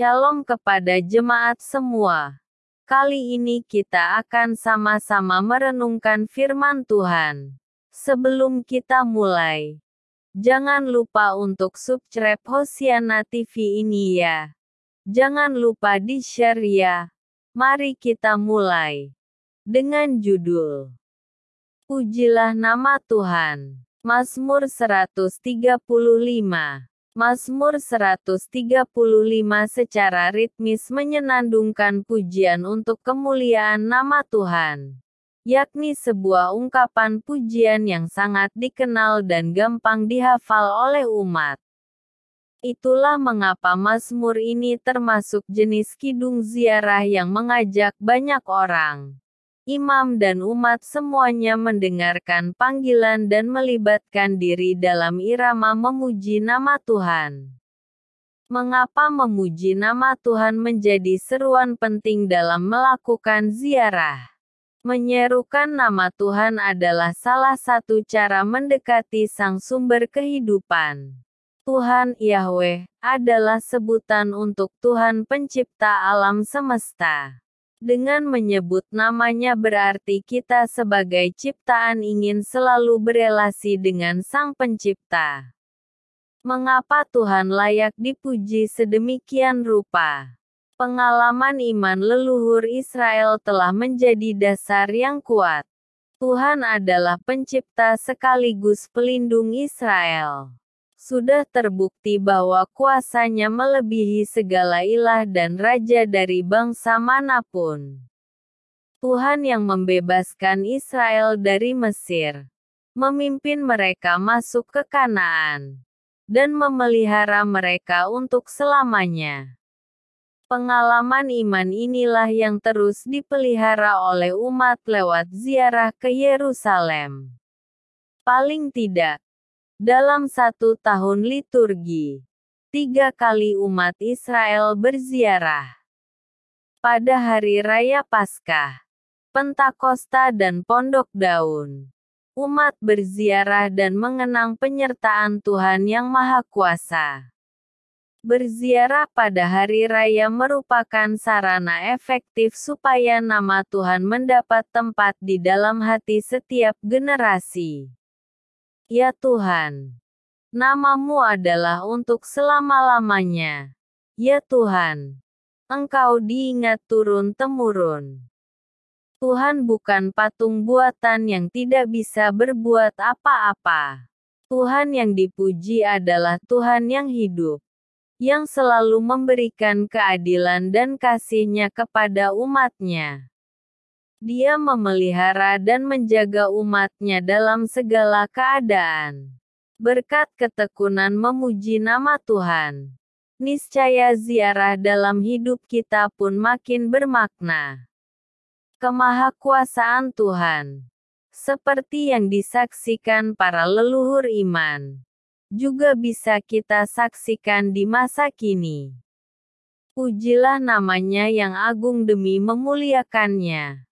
Shalom kepada jemaat semua. Kali ini kita akan sama-sama merenungkan firman Tuhan. Sebelum kita mulai, jangan lupa untuk subscribe Hosiana TV ini ya. Jangan lupa di-share ya. Mari kita mulai. Dengan judul Pujilah nama Tuhan. Mazmur 135 Mazmur 135 secara ritmis menyenandungkan pujian untuk kemuliaan nama Tuhan, yakni sebuah ungkapan pujian yang sangat dikenal dan gampang dihafal oleh umat. Itulah mengapa Mazmur ini termasuk jenis kidung ziarah yang mengajak banyak orang, imam dan umat semuanya mendengarkan panggilan dan melibatkan diri dalam irama memuji nama Tuhan. Mengapa memuji nama Tuhan menjadi seruan penting dalam melakukan ziarah? Menyerukan nama Tuhan adalah salah satu cara mendekati Sang Sumber kehidupan. Tuhan Yahweh adalah sebutan untuk Tuhan Pencipta alam semesta. Dengan menyebut namanya berarti kita sebagai ciptaan ingin selalu berelasi dengan Sang Pencipta. Mengapa Tuhan layak dipuji sedemikian rupa? Pengalaman iman leluhur Israel telah menjadi dasar yang kuat. Tuhan adalah pencipta sekaligus pelindung Israel sudah terbukti bahwa kuasanya melebihi segala ilah dan raja dari bangsa mana pun. Tuhan yang membebaskan Israel dari Mesir, memimpin mereka masuk ke Kanaan, dan memelihara mereka untuk selamanya. Pengalaman iman inilah yang terus dipelihara oleh umat lewat ziarah ke Yerusalem. Paling tidak, dalam satu tahun liturgi, tiga kali umat Israel berziarah. Pada hari raya Paskah, Pentakosta dan Pondok Daun, umat berziarah dan mengenang penyertaan Tuhan Yang Maha Kuasa. Berziarah pada hari raya merupakan sarana efektif supaya nama Tuhan mendapat tempat di dalam hati setiap generasi. Ya Tuhan, namamu adalah untuk selama-lamanya. Ya Tuhan, Engkau diingat turun-temurun. Tuhan bukan patung buatan yang tidak bisa berbuat apa-apa. Tuhan yang dipuji adalah Tuhan yang hidup, yang selalu memberikan keadilan dan kasih-Nya kepada umatnya. Dia memelihara dan menjaga umatnya dalam segala keadaan. Berkat ketekunan memuji nama Tuhan. Niscaya ziarah dalam hidup kita pun makin bermakna. Kemahakuasaan Tuhan. Seperti yang disaksikan para leluhur iman. Juga bisa kita saksikan di masa kini. Pujilah namanya yang agung demi memuliakannya.